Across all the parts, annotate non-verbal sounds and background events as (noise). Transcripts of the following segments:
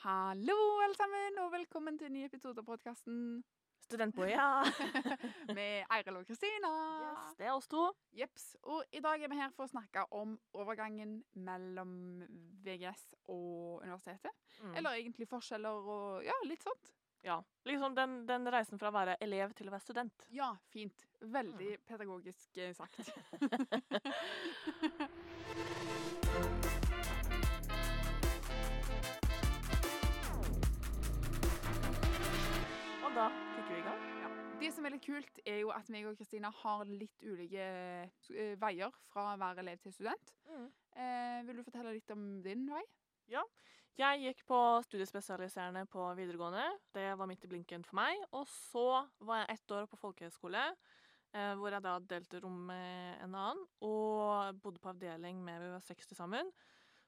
Hallo, alle sammen, og velkommen til en ny episode av podkasten Studentboja. (laughs) med Eiril og Kristina. Yes, det er oss to. Jeps. Og i dag er vi her for å snakke om overgangen mellom VGS og universitetet. Mm. Eller egentlig forskjeller og ja, litt sånt. Ja, liksom den, den reisen fra å være elev til å være student. Ja, fint. Veldig Mm. pedagogisk eh, sagt. (laughs) (laughs) da kikker vi i gang. Det som er litt kult, er jo at meg og Kristina har litt ulike eh, veier fra å være elev til student. Eh, vil du fortelle litt om din vei? Ja. Jeg gikk på studiespesialiserende på videregående. Det var midt i blinken for meg. Og så var jeg ett år på folkehøyskole, eh, hvor jeg da delte rom med en annen. Og bodde på avdeling med vi var 60 sammen.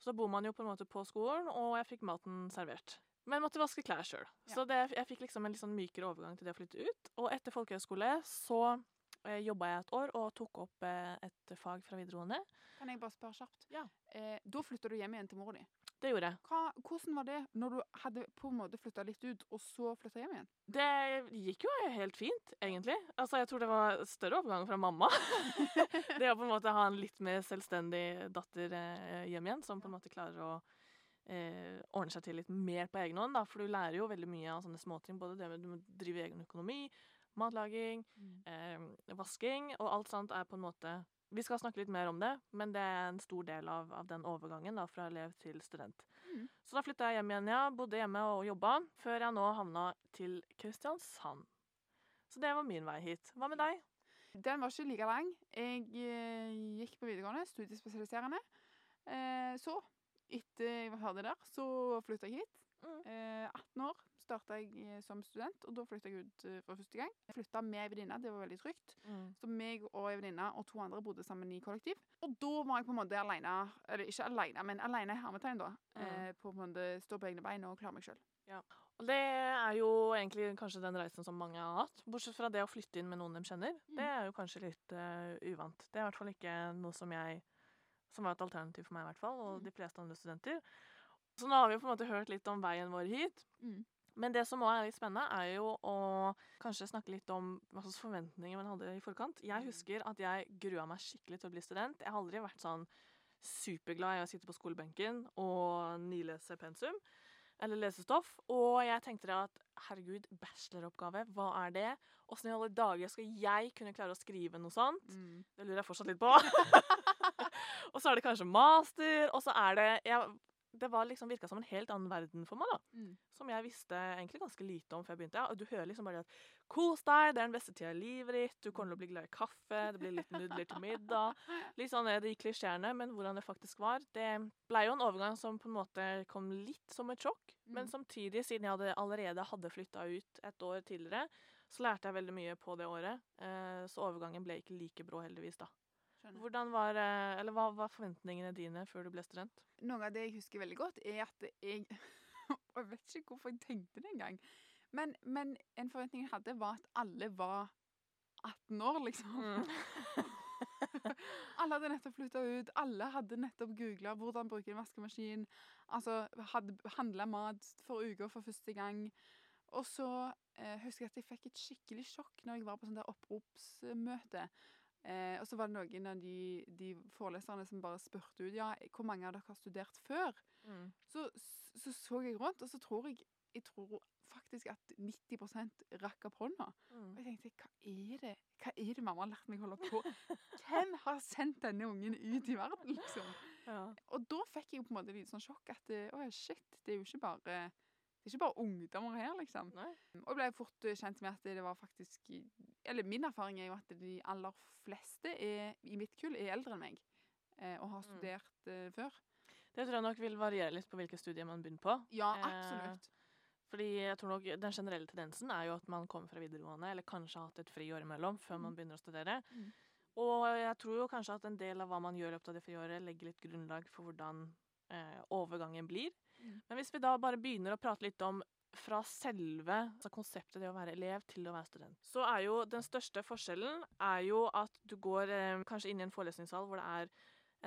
Så da bor man jo på en måte på skolen, og jeg fikk maten servert. Men måtte vaske klær sjøl. Så det, jeg fikk liksom en litt sånn mykere overgang til det å flytte ut. Og etter folkehøyskole så eh, jobba jeg et år og tok opp eh, et fag fra videregående. Kan jeg bare spørre kjapt? Ja. Eh, da flytta du hjem igjen til mora di. Det gjorde jeg. Hva, hvordan var det når du hadde på en måte flytta litt ut, og så flytta hjem igjen? Det gikk jo helt fint, egentlig. Altså, jeg tror det var større overgang fra mamma. (laughs) det å på en måte ha en litt mer selvstendig datter eh, hjem igjen, som på en måte klarer å eh, ordne seg til litt mer på egen hånd. Da. For du lærer jo veldig mye av sånne småting. Både det med du må drive egen økonomi, matlaging, eh, vasking, og alt sånt er på en måte Vi skal snakke litt mer om det, men det er en stor del av, av den overgangen da, fra elev til student. Mm. Så da flytta jeg hjem igjen, ja. Bodde hjemme og jobba, før jeg nå havna til Kristiansand. Så det var min vei hit. Hva med deg? Den var ikke like lang. Jeg eh, gikk på videregående, studiespesialiserende. Eh, så, etter jeg var ferdig der, så flytta jeg hit. Mm. Eh, 18 år starta jeg eh, som student, og da flytta jeg ut eh, for første gang. Jeg flytta med ei venninne, det var veldig trygt. Så meg og ei venninne og to andre bodde sammen i kollektiv. Og da var jeg på en måte aleine, eller ikke aleine, men aleine i hermetegn, da. Mm. Eh, på en måte stå på egne bein og klare meg sjøl. Og det er jo egentlig kanskje den reisen som mange har hatt. Bortsett fra det å flytte inn med noen de kjenner. Det er jo kanskje litt uh, uvant. Det er i hvert fall ikke noe som jeg Som var et alternativ for meg, i hvert fall, og Mm. de fleste andre studenter. Så nå har vi jo på en måte hørt litt om veien vår hit. Mm. Men det som også er litt spennende, er jo å kanskje snakke litt om hva slags forventninger man hadde i forkant. Jeg Mm. husker at jeg grua meg skikkelig til å bli student. Jeg har aldri vært sånn superglad i å sitte på skolebenken og nilese pensum eller lesestoff. Og jeg tenkte da at herregud, bacheloroppgave, hva er det? Åssen i alle dager skal jeg kunne klare å skrive noe sånt? Mm. Det lurer jeg fortsatt litt på. (laughs) og så er det kanskje master, og så er det jeg, Det var liksom virka som en helt annen verden for meg, da. Mm. Som jeg visste egentlig ganske lite om før jeg begynte. Ja, og du hører liksom bare at kos deg, det er den beste tida i livet ditt, du kommer til å bli glad i kaffe, det blir litt nudler til middag. Litt sånn er de klisjeene, men hvordan det faktisk var. Det ble jo en overgang som på en måte kom litt som et sjokk. Men Mm. samtidig, siden jeg hadde, allerede hadde flytta ut et år tidligere, så lærte jeg veldig mye på det året. Eh, så overgangen ble ikke like brå, heldigvis, da. Hvordan var, eh, eller Hva var forventningene dine før du ble student? Noe av det jeg husker veldig godt, er at jeg Og (laughs) jeg vet ikke hvorfor jeg tenkte det engang. Men, men en forventning jeg hadde, var at alle var 18 år, liksom. (laughs) alle hadde nettopp flytta ut. Alle hadde nettopp googla hvordan bruke en vaskemaskin. Altså hadde handla mat for uka for første gang. Og så eh, husker jeg at jeg fikk et skikkelig sjokk når jeg var på sånn der oppropsmøte. Eh, og så var det noen av de, de foreleserne som bare spurte ut ja, hvor mange av dere har studert før. Mm. Så, så så jeg rundt, og så tror jeg jeg tror faktisk at 90 rakk opp hånda. Mm. Og jeg tenkte hva er det Hva er det mamma har lært meg å holde på Hvem har sendt denne ungen ut i verden, liksom? Ja. Og da fikk jeg på en måte litt sånn sjokk at eh, å ja, shit, det er jo ikke bare det er ikke bare ungdommer her, liksom. Nei. Og jeg ble fort eh, kjent med at det var faktisk Eller min erfaring er jo at de aller fleste er, i mitt kull er eldre enn meg. eh, Og har Mm. studert eh, før. Det tror jeg nok vil variere litt på hvilke studier man begynner på. Ja, Eh, absolutt. Fordi jeg tror nok Den generelle tendensen er jo at man kommer fra videregående, eller kanskje har hatt et friår imellom før man Mm. begynner å studere. Mm. Og jeg tror jo kanskje at en del av hva man gjør i løpet av det friåret, legger litt grunnlag for hvordan eh, overgangen blir. Mm. Men hvis vi da bare begynner å prate litt om fra selve altså konseptet det å være elev til å være student, så er jo den største forskjellen er jo at du går eh, kanskje inn i en forelesningssal hvor det er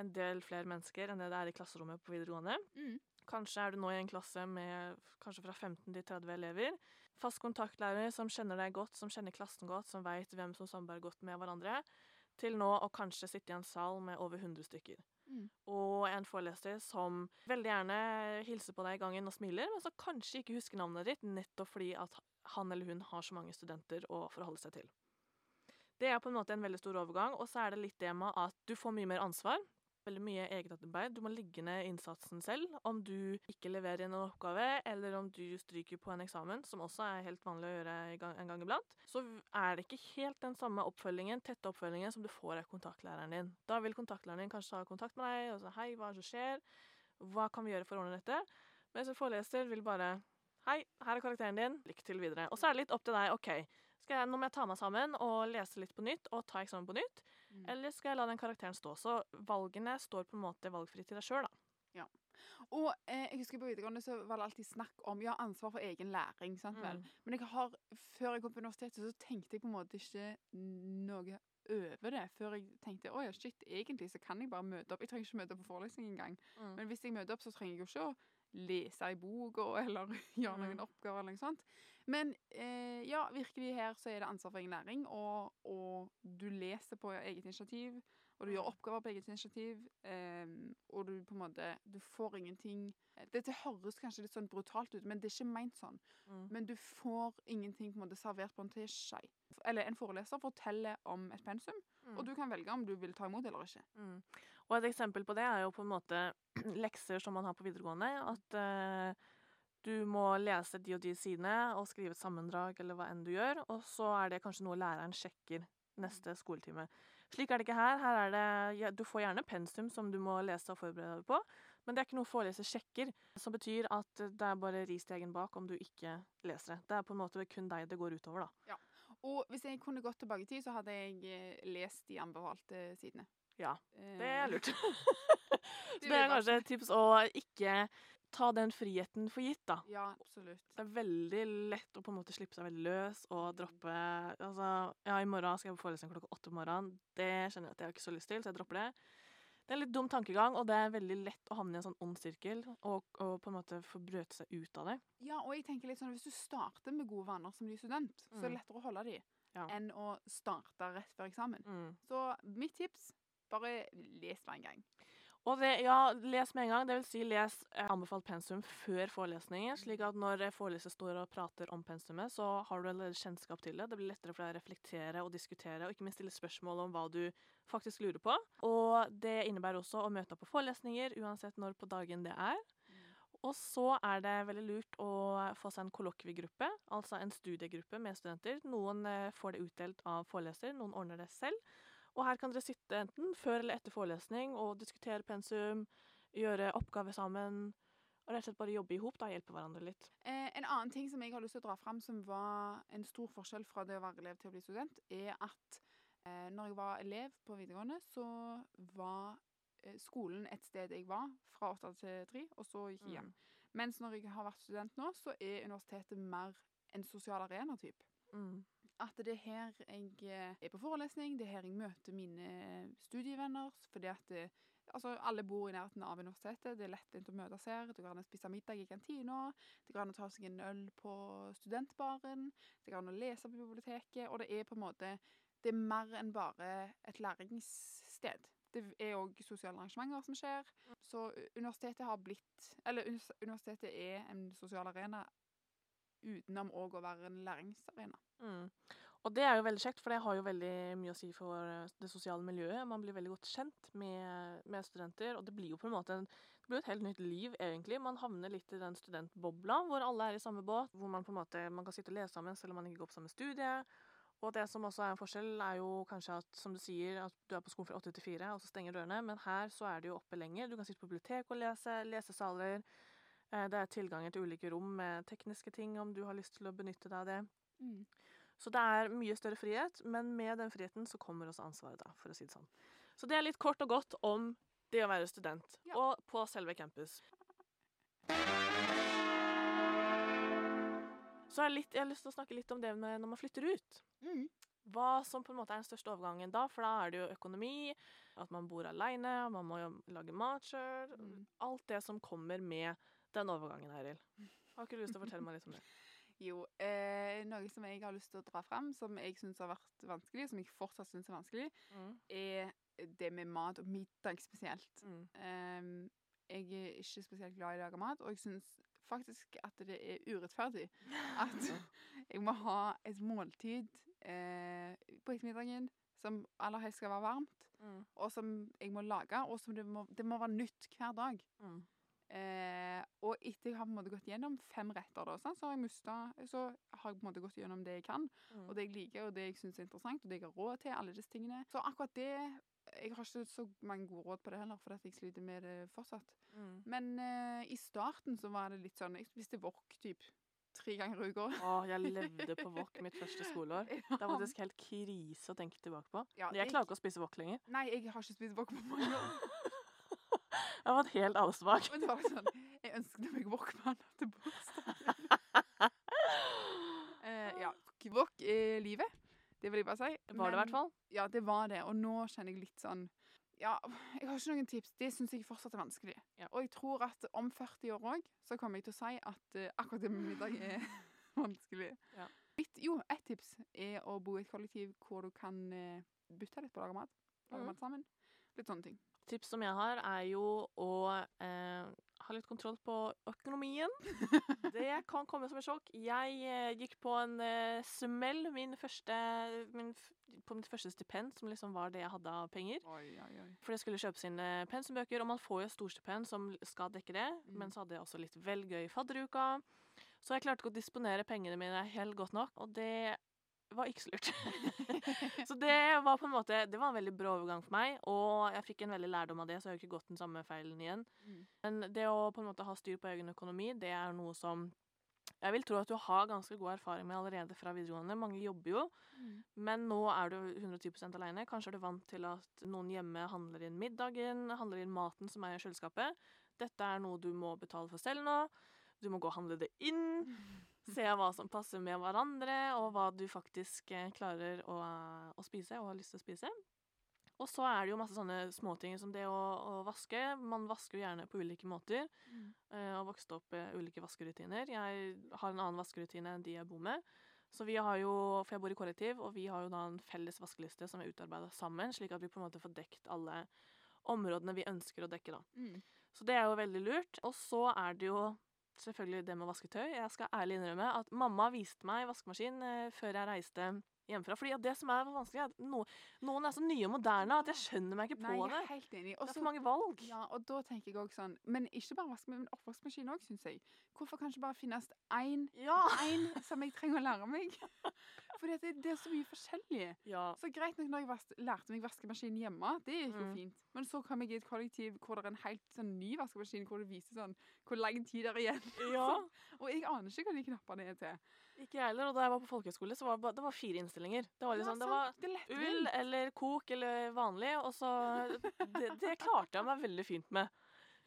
en del flere mennesker enn det det er i klasserommet på videregående. Mm. Kanskje er du nå i en klasse med kanskje fra 15 til 30 elever. Fast kontaktlærer som kjenner deg godt, som kjenner klassen godt, som veit hvem som samarbeider godt med hverandre. Til nå å kanskje sitte i en sal med over 100 stykker. Mm. Og en foreleser som veldig gjerne hilser på deg i gangen og smiler, men som kanskje ikke husker navnet ditt, nettopp fordi at han eller hun har så mange studenter å forholde seg til. Det er på en måte en veldig stor overgang, og så er det litt det med at du får mye mer ansvar. Veldig mye egenarbeid. Du må ligge ned innsatsen selv om du ikke leverer inn en oppgave, eller om du stryker på en eksamen, som også er helt vanlig å gjøre en gang iblant. Så er det ikke helt den samme oppfølgingen, tette oppfølgingen som du får av kontaktlæreren din. Da vil kontaktlæreren din kanskje ta kontakt med deg og si hei, hva er det som skjer? Hva kan vi gjøre for å ordne dette? Mens en foreleser vil bare Hei, her er karakteren din. Lykke til videre. Og så er det litt opp til deg. OK, skal jeg, nå må jeg ta meg sammen og lese litt på nytt og ta eksamen på nytt. Mm. Eller skal jeg la den karakteren stå? Så valgene står på en måte valgfritt til deg sjøl, da. Ja. Og eh, jeg husker på videregående så var det alltid snakk om ja, ansvar for egen læring. sant vel? Mm. Men jeg har, før jeg kom på universitetet, så tenkte jeg på en måte ikke noe over det. Før jeg tenkte å ja, shit, egentlig så kan jeg bare møte opp. Jeg trenger ikke møte opp på forelesning engang. Mm. Men hvis jeg møter opp, så trenger jeg jo ikke å lese i boka eller (laughs) gjøre noen Mm. oppgaver eller noe sånt. Men eh, ja, virkelig her så er det ansvar for egen læring, og, og du leser på eget initiativ, og du gjør Mm. oppgaver på eget initiativ, eh, og du på en måte Du får ingenting Dette høres kanskje litt sånn brutalt ut, men det er ikke meint sånn. Mm. Men du får ingenting på en måte servert på en teskje. Eller en foreleser forteller om et pensum, Mm. og du kan velge om du vil ta imot eller ikke. Mm. Og et eksempel på det er jo på en måte (clears throat) lekser som man har på videregående. At eh, du må lese de og de sidene og skrive et sammendrag eller hva enn du gjør, og så er det kanskje noe læreren sjekker neste skoletime. Slik er det ikke her. Her er det, ja, Du får gjerne pensum som du må lese og forberede deg på, men det er ikke noe foreleser sjekker, som betyr at det er bare ris til egen bak om du ikke leser det. Det er på en måte kun deg det går utover, da. Ja. Og hvis jeg kunne gått tilbake i tid, så hadde jeg eh, lest de anbefalte sidene. Ja, Eh, Det er lurt. Det (laughs) (laughs) Så det er kanskje et tips å ikke ta den friheten for gitt, da. Ja, absolutt. Det er veldig lett å på en måte slippe seg veldig løs og droppe Altså, ja, i morgen skal jeg på forelesning klokka åtte om morgenen. Det kjenner jeg at jeg har ikke så lyst til, så jeg dropper det. Det er en litt dum tankegang, og det er veldig lett å havne i en sånn ond sirkel og, og på en måte få brøte seg ut av det. Ja, og jeg tenker litt sånn, Hvis du starter med gode vaner som ny student, så er det Mm. lettere å holde de Ja. enn å starte rett før eksamen. Mm. Så mitt tips bare les med en gang. Og det, ja, les med en gang. Det vil si les eh, anbefalt pensum før forelesningen, slik at når eh, foreleser står og prater om pensumet, så har du allerede kjennskap til det. Det blir lettere for deg å reflektere og diskutere, og ikke minst stille spørsmål om hva du faktisk lurer på. Og det innebærer også å møte opp på forelesninger, uansett når på dagen det er. Og så er det veldig lurt å få seg en kollokviegruppe, altså en studiegruppe med studenter. Noen eh, får det utdelt av foreleser, noen ordner det selv. Og her kan dere sitte enten før eller etter forelesning og diskutere pensum, gjøre oppgaver sammen, og rett og slett bare jobbe i hop, hjelpe hverandre litt. Eh, en annen ting som jeg har lyst til å dra fram, som var en stor forskjell fra det å være elev til å bli student, er at eh, når jeg var elev på videregående, så var eh, skolen et sted jeg var fra åtte til tre, og så gikk jeg hjem. Mens når jeg har vært student nå, så er universitetet mer en sosial arena-typ. Mm. At det er her jeg eh, er på forelesning, det er her jeg møter mine studievenner. Fordi at det, altså, alle bor i nærheten av universitetet. Det er lettvint å møtes her. Det går an å spise middag i kantina. Det går an å ta seg en øl på studentbaren. Det går an å lese på biblioteket. Og det er på en måte Det er mer enn bare et læringssted. Det er òg sosiale arrangementer som skjer. Så universitetet har blitt Eller universitetet er en sosial arena utenom òg å være en læringsarena. Mm. Og det er jo veldig kjekt, for det har jo veldig mye å si for eh, det sosiale miljøet. Man blir veldig godt kjent med, med studenter, og det blir jo på en måte en, det blir et helt nytt liv, egentlig. Man havner litt i den studentbobla hvor alle er i samme båt, hvor man på en måte man kan sitte og lese sammen selv om man ikke går på samme studie. Og det som også er en forskjell, er jo kanskje at, som du sier, at du er på skolen fra åtte til fire, og så stenger dørene, men her så er det jo oppe lenger. Du kan sitte på bibliotek og lese, lesesaler. Eh, Det er tilganger til ulike rom med tekniske ting, om du har lyst til å benytte deg av det. Mm. Så det er mye større frihet, men med den friheten så kommer også ansvaret, da, for å si det sånn. Så det er litt kort og godt om det å være student, Ja. og på selve campus. Så jeg, litt, jeg har lyst til å snakke litt om det med når man flytter ut. Mm. Hva som på en måte er den største overgangen da, for da er det jo økonomi, at man bor aleine, man må jo lage mat sjøl. Mm. Alt det som kommer med den overgangen, Eiril? Har ikke du lyst til å fortelle meg litt om det? Jo, eh, noe som jeg har lyst til å dra frem, som jeg syns har vært vanskelig, som jeg fortsatt syns er vanskelig, Mm. er det med mat og middag spesielt. Mm. Ehm, jeg er ikke spesielt glad i å lage mat, og jeg syns faktisk at det er urettferdig at (laughs) jeg må ha et måltid eh, på ettermiddagen som aller helst skal være varmt, Mm. og som jeg må lage, og som det må, det må være nytt hver dag. Mm. Eh, og etter jeg har på en måte gått gjennom fem retter, da, så, har jeg mistet, så har jeg på en måte gått gjennom det jeg kan, Mm. og det jeg liker, og det jeg syns er interessant, og det jeg har råd til, alle disse tingene. Så akkurat det Jeg har ikke så mange gode råd på det heller, for at jeg sliter med det fortsatt. Mm. Men eh, i starten så var det litt sånn Jeg spiste wok typ tre ganger i uka. Å, jeg levde på wok mitt første skoleår. (laughs) Det er faktisk helt krise å tenke tilbake på. Ja, Jeg klarer ikke å spise wok lenger. Nei, jeg har ikke spist wok på mange år. (laughs) Jeg har en helt avsmak. Men det var sånn Jeg ønsket meg Walkman til bursdagen. uh, ja. Walk er livet. Det vil jeg bare si. Var det i hvert fall. Ja, det var det. Og nå kjenner jeg litt sånn Ja, jeg har ikke noen tips. Det syns jeg fortsatt er vanskelig. Ja. Og jeg tror at om 40 år òg, så kommer jeg til å si at uh, akkurat det med middag er (laughs) vanskelig. Ja. Litt, jo, ett tips er å bo i et kollektiv hvor du kan uh, bytte litt på å lage mat. Lage mm. mat sammen. Litt sånne ting. Tips som jeg har, er jo å eh, ha litt kontroll på økonomien. Det kan komme som et sjokk. Jeg eh, gikk på en eh, smell min første, min, på mitt første stipend, som liksom var det jeg hadde av penger. Oi, oi, oi. For jeg skulle kjøpe sine pensumbøker, og man får jo storstipend som skal dekke det. Mm. Men så hadde jeg også litt vel gøy fadderuka. Så jeg klarte ikke å disponere pengene mine helt godt nok, og det var ikke så lurt. (laughs) så det var på en måte Det var en veldig brå overgang for meg, og jeg fikk en veldig lærdom av det, så jeg har ikke gått den samme feilen igjen. Mm. Men det å på en måte ha styr på egen økonomi, det er noe som jeg vil tro at du har ganske god erfaring med allerede fra videregående. Mange jobber jo, Mm. men nå er du 110% alene. Kanskje er du vant til at noen hjemme handler inn middagen, handler inn maten som er i kjøleskapet. Dette er noe du må betale for selv nå. Du må gå og handle det inn. (laughs) Se hva som passer med hverandre, og hva du faktisk eh, klarer å, å spise og har lyst til å spise. Og så er det jo masse sånne småting som det å, å vaske. Man vasker jo gjerne på ulike måter. Mm. eh, og vokste opp med ulike vaskerutiner. Jeg har en annen vaskerutine enn de jeg bor med. Så vi har jo, For jeg bor i kollektiv, og vi har jo da en felles vaskeliste som er utarbeida sammen, slik at vi på en måte får dekt alle områdene vi ønsker å dekke. da. Mm. Så det er jo veldig lurt. Og så er det jo selvfølgelig det med å vaske tøy. Jeg skal ærlig innrømme at mamma viste meg vaskemaskin eh, før jeg reiste hjemmefra. Fordi det som er vanskelig, er at no, noen er så nye og moderne at jeg skjønner meg ikke på Nei, jeg det. er helt enig. Det er Også- for mange valg. Ja, og da tenker jeg også sånn Men ikke bare vaske, men oppvaskmaskin òg, syns jeg. Hvorfor kan ikke bare finnes én Ja. som jeg trenger å lære meg? (laughs) Fordi det, det er så mye forskjellig. ja. Så greit nok når jeg vas lærte meg vaskemaskin hjemme, det gikk jo Mm. fint. Men så kom jeg i et kollektiv hvor det er en helt sånn ny vaskemaskin, hvor det viser sånn hvor lang tid det er igjen. ja. (laughs) Og jeg aner ikke hva de knappene er til. Ikke jeg heller. Og da jeg var på folkehøyskole, så var det, bare, det var fire innstillinger. Det var liksom, det var ull eller kok eller vanlig, og så Det, det klarte jeg meg veldig fint med.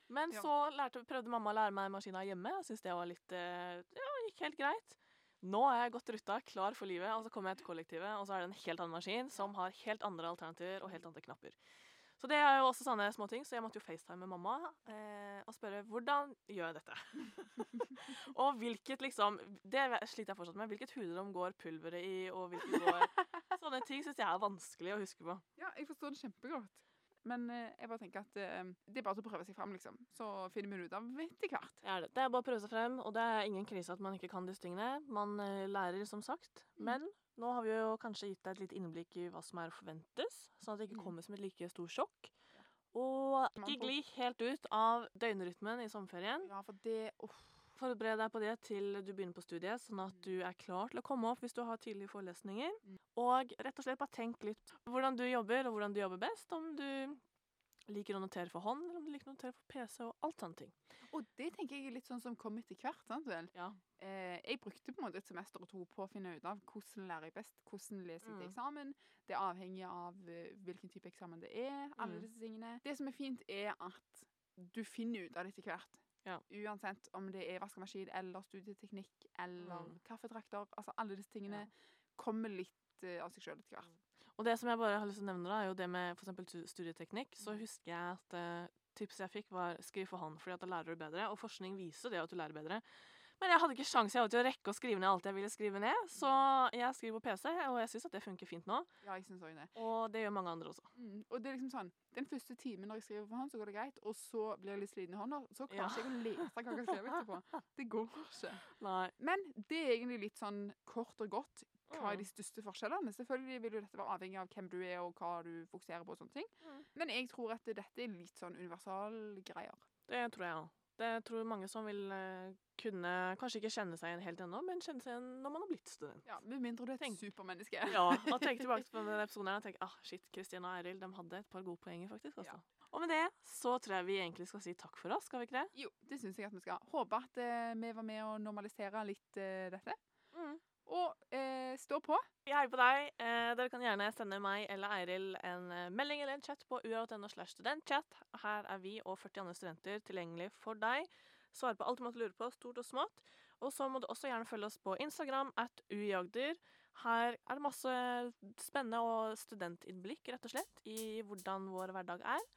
Men Ja. så lærte, prøvde mamma å lære meg maskina hjemme. Jeg syntes det var litt eh, Ja, gikk helt greit. Nå er jeg godt rutta, klar for livet, og så kommer jeg til kollektivet, og så er det en helt annen maskin som har helt andre alternativer og helt andre knapper. Så det er jo også sånne småting, så jeg måtte jo facetime med mamma eh, og spørre hvordan gjør jeg dette? (laughs) og hvilket liksom Det sliter jeg fortsatt med. Hvilket hudrom går pulveret i, og hvilket går (laughs) Sånne ting syns jeg er vanskelig å huske på. Ja, jeg forstår det kjempegodt. Men eh, jeg bare tenker at eh, det er bare å prøve seg fram, liksom. Så finner vi det ut av etter hvert. Er det. Er bare å prøve seg frem, og det er ingen krise at man ikke kan disse tingene. Man eh, lærer, som sagt. Mm. Men nå har vi jo kanskje gitt deg et lite innblikk i hva som er å forventes, sånn at det ikke Mm. kommer som et like stort sjokk. Og ikke gli helt ut av døgnrytmen i sommerferien. Ja, for det uff. Forbered deg på det til du begynner på studiet, sånn at du er klar til å komme opp hvis du har tidlige forelesninger. Mm. Og rett og slett bare tenk litt hvordan du jobber, og hvordan du jobber best. Om du liker å notere for hånd, eller om du liker å notere for PC, og alt sånne ting. Og det tenker jeg er litt sånn som kom etter hvert. sant vel? Ja. Eh, jeg brukte på en måte et semester og to på å finne ut av hvordan lærer jeg best, hvordan leser jeg til Mm. eksamen. Det er avhengig av eh, hvilken type eksamen det er. alle Mm. disse tingene. Det som er fint, er at du finner ut av det etter hvert. Ja. Uansett om det er vaskemaskin eller studieteknikk eller Mm. kaffetrakter. altså Alle disse tingene kommer litt uh, av seg sjøl etter hvert. Og det som jeg bare har lyst til å nevne, da, er jo det med f.eks. studieteknikk. Så husker jeg at uh, tipset jeg fikk, var skriv for hånd, fordi at da lærer du bedre. Og forskning viser det at du lærer bedre. Men jeg hadde ikke sjanse til å rekke å skrive ned alt jeg ville skrive ned, så jeg skriver på PC, og jeg syns at det funker fint nå. Ja, jeg synes også det. Og det gjør mange andre også. Mm. Og det er liksom sånn, Den første timen når jeg skriver for hånd, så går det greit. Og så blir jeg litt sliten i hånda. Så klarer Ja. ikke jeg å lese hva jeg har skrevet etterpå. (laughs) Det går ikke. Nei. Men det er egentlig litt sånn kort og godt hva er Mm. de største forskjellene. Selvfølgelig vil jo dette være avhengig av hvem du er og hva du fokuserer på. og sånne ting. Mm. Men jeg tror at dette er litt sånn universalgreier. Det tror jeg òg. Det tror mange som vil eh, kunne kanskje ikke kjenne seg igjen helt ennå, men kjenne seg igjen når man har blitt student. Ja, Med mindre du er et supermenneske. Ja, og (laughs) tenk tilbake på den episoden her og tenk ah, shit, Kristin og Eiril de hadde et par gode poenger, faktisk. Også. Ja. Og med det så tror jeg vi egentlig skal si takk for oss, skal vi ikke det? Jo, det syns jeg at vi skal. Håper at eh, vi var med å normalisere litt eh, dette. Mm. Og eh, stå på. Vi heier på deg. Eh, dere kan gjerne sende meg eller Eiril en eh, melding eller en chat på ua.no slash studentchat. Her er vi og 40 andre studenter tilgjengelig for deg. Svare på alt du måtte lure på, stort og smått. Og så må du også gjerne følge oss på Instagram at uiagder. Her er det masse spennende og studentinnblikk, rett og slett, i hvordan vår hverdag er.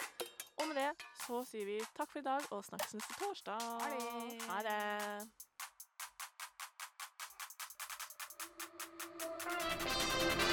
Og med det så sier vi takk for i dag og snakkes neste torsdag. Ha det. Ha det. Música